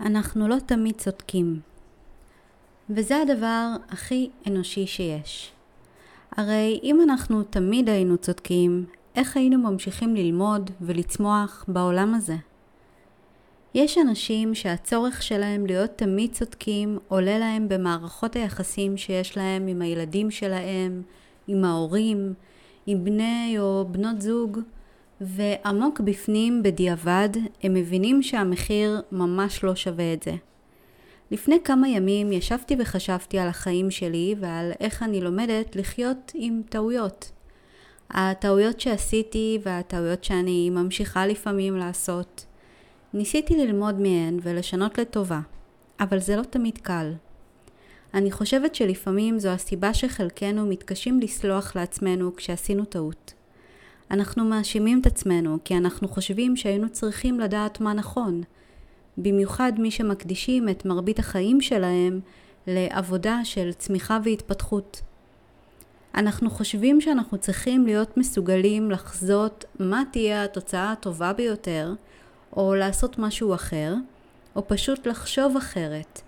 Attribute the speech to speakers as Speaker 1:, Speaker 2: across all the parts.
Speaker 1: אנחנו לא תמיד צודקים. וזה הדבר הכי אנושי שיש. הרי אם אנחנו תמיד היינו צודקים, איך היינו ממשיכים ללמוד ולצמוח בעולם הזה? יש אנשים שהצורך שלהם להיות תמיד צודקים עולה להם במערכות היחסים שיש להם עם הילדים שלהם, עם ההורים, עם בני או בנות זוג, ועמוק בפנים, בדיעבד, הם מבינים שהמחיר ממש לא שווה את זה. לפני כמה ימים ישבתי וחשבתי על החיים שלי ועל איך אני לומדת לחיות עם טעויות. הטעויות שעשיתי והטעויות שאני ממשיכה לפעמים לעשות. ניסיתי ללמוד מהן ולשנות לטובה, אבל זה לא תמיד קל. אני חושבת שלפעמים זו הסיבה שחלקנו מתקשים לסלוח לעצמנו כשעשינו טעות. אנחנו מאשימים את עצמנו כי אנחנו חושבים שהיינו צריכים לדעת מה נכון, במיוחד מי שמקדישים את מרבית החיים שלהם לעבודה של צמיחה והתפתחות. אנחנו חושבים שאנחנו צריכים להיות מסוגלים לחזות מה תהיה התוצאה הטובה ביותר, או לעשות משהו אחר, או פשוט לחשוב אחרת.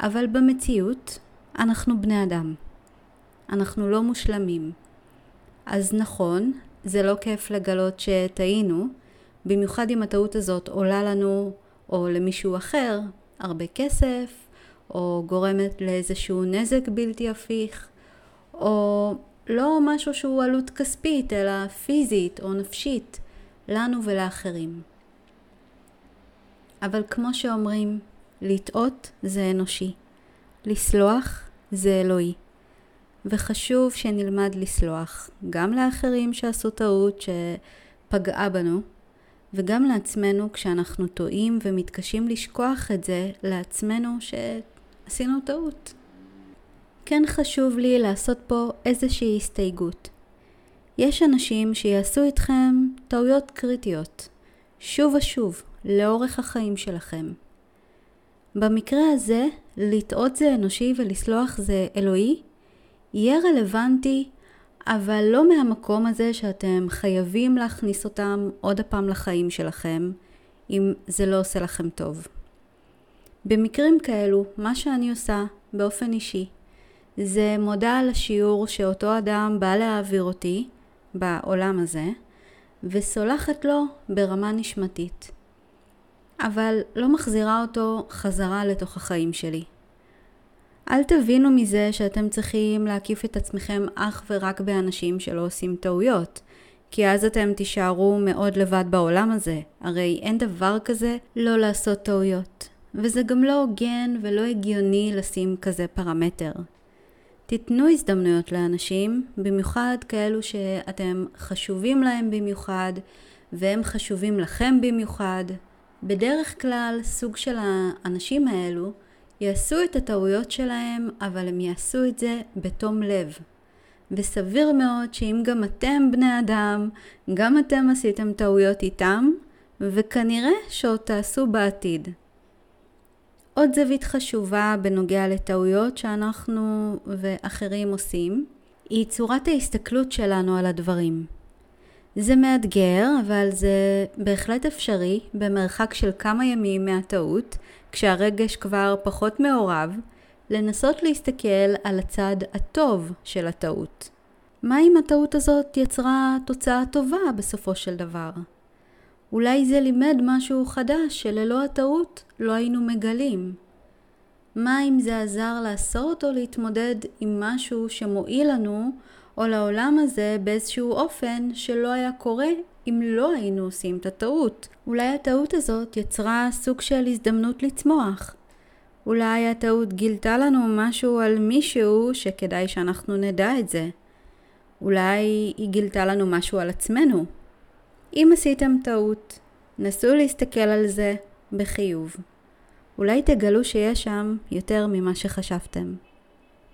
Speaker 1: אבל במציאות, אנחנו בני אדם. אנחנו לא מושלמים. אז נכון, זה לא כיף לגלות שטעינו, במיוחד אם הטעות הזאת עולה לנו או למישהו אחר הרבה כסף, או גורמת לאיזשהו נזק בלתי הפיך, או לא משהו שהוא עלות כספית, אלא פיזית או נפשית, לנו ולאחרים. אבל כמו שאומרים, לטעות זה אנושי, לסלוח זה אלוהי. וחשוב שנלמד לסלוח גם לאחרים שעשו טעות שפגעה בנו, וגם לעצמנו כשאנחנו טועים ומתקשים לשכוח את זה לעצמנו שעשינו טעות. כן חשוב לי לעשות פה איזושהי הסתייגות. יש אנשים שיעשו איתכם טעויות קריטיות, שוב ושוב, לאורך החיים שלכם. במקרה הזה, לטעות זה אנושי ולסלוח זה אלוהי, יהיה רלוונטי, אבל לא מהמקום הזה שאתם חייבים להכניס אותם עוד הפעם לחיים שלכם, אם זה לא עושה לכם טוב. במקרים כאלו, מה שאני עושה באופן אישי, זה מודה על השיעור שאותו אדם בא להעביר אותי בעולם הזה, וסולחת לו ברמה נשמתית. אבל לא מחזירה אותו חזרה לתוך החיים שלי. אל תבינו מזה שאתם צריכים להקיף את עצמכם אך ורק באנשים שלא עושים טעויות, כי אז אתם תישארו מאוד לבד בעולם הזה, הרי אין דבר כזה לא לעשות טעויות. וזה גם לא הוגן ולא הגיוני לשים כזה פרמטר. תיתנו הזדמנויות לאנשים, במיוחד כאלו שאתם חשובים להם במיוחד, והם חשובים לכם במיוחד. בדרך כלל סוג של האנשים האלו יעשו את הטעויות שלהם, אבל הם יעשו את זה בתום לב. וסביר מאוד שאם גם אתם בני אדם, גם אתם עשיתם טעויות איתם, וכנראה שעוד תעשו בעתיד. עוד זווית חשובה בנוגע לטעויות שאנחנו ואחרים עושים, היא צורת ההסתכלות שלנו על הדברים. זה מאתגר, אבל זה בהחלט אפשרי במרחק של כמה ימים מהטעות, כשהרגש כבר פחות מעורב, לנסות להסתכל על הצד הטוב של הטעות. מה אם הטעות הזאת יצרה תוצאה טובה בסופו של דבר? אולי זה לימד משהו חדש שללא הטעות לא היינו מגלים. מה אם זה עזר לעשות או להתמודד עם משהו שמועיל לנו או לעולם הזה באיזשהו אופן שלא היה קורה אם לא היינו עושים את הטעות. אולי הטעות הזאת יצרה סוג של הזדמנות לצמוח. אולי הטעות גילתה לנו משהו על מישהו שכדאי שאנחנו נדע את זה. אולי היא גילתה לנו משהו על עצמנו. אם עשיתם טעות, נסו להסתכל על זה בחיוב. אולי תגלו שיש שם יותר ממה שחשבתם.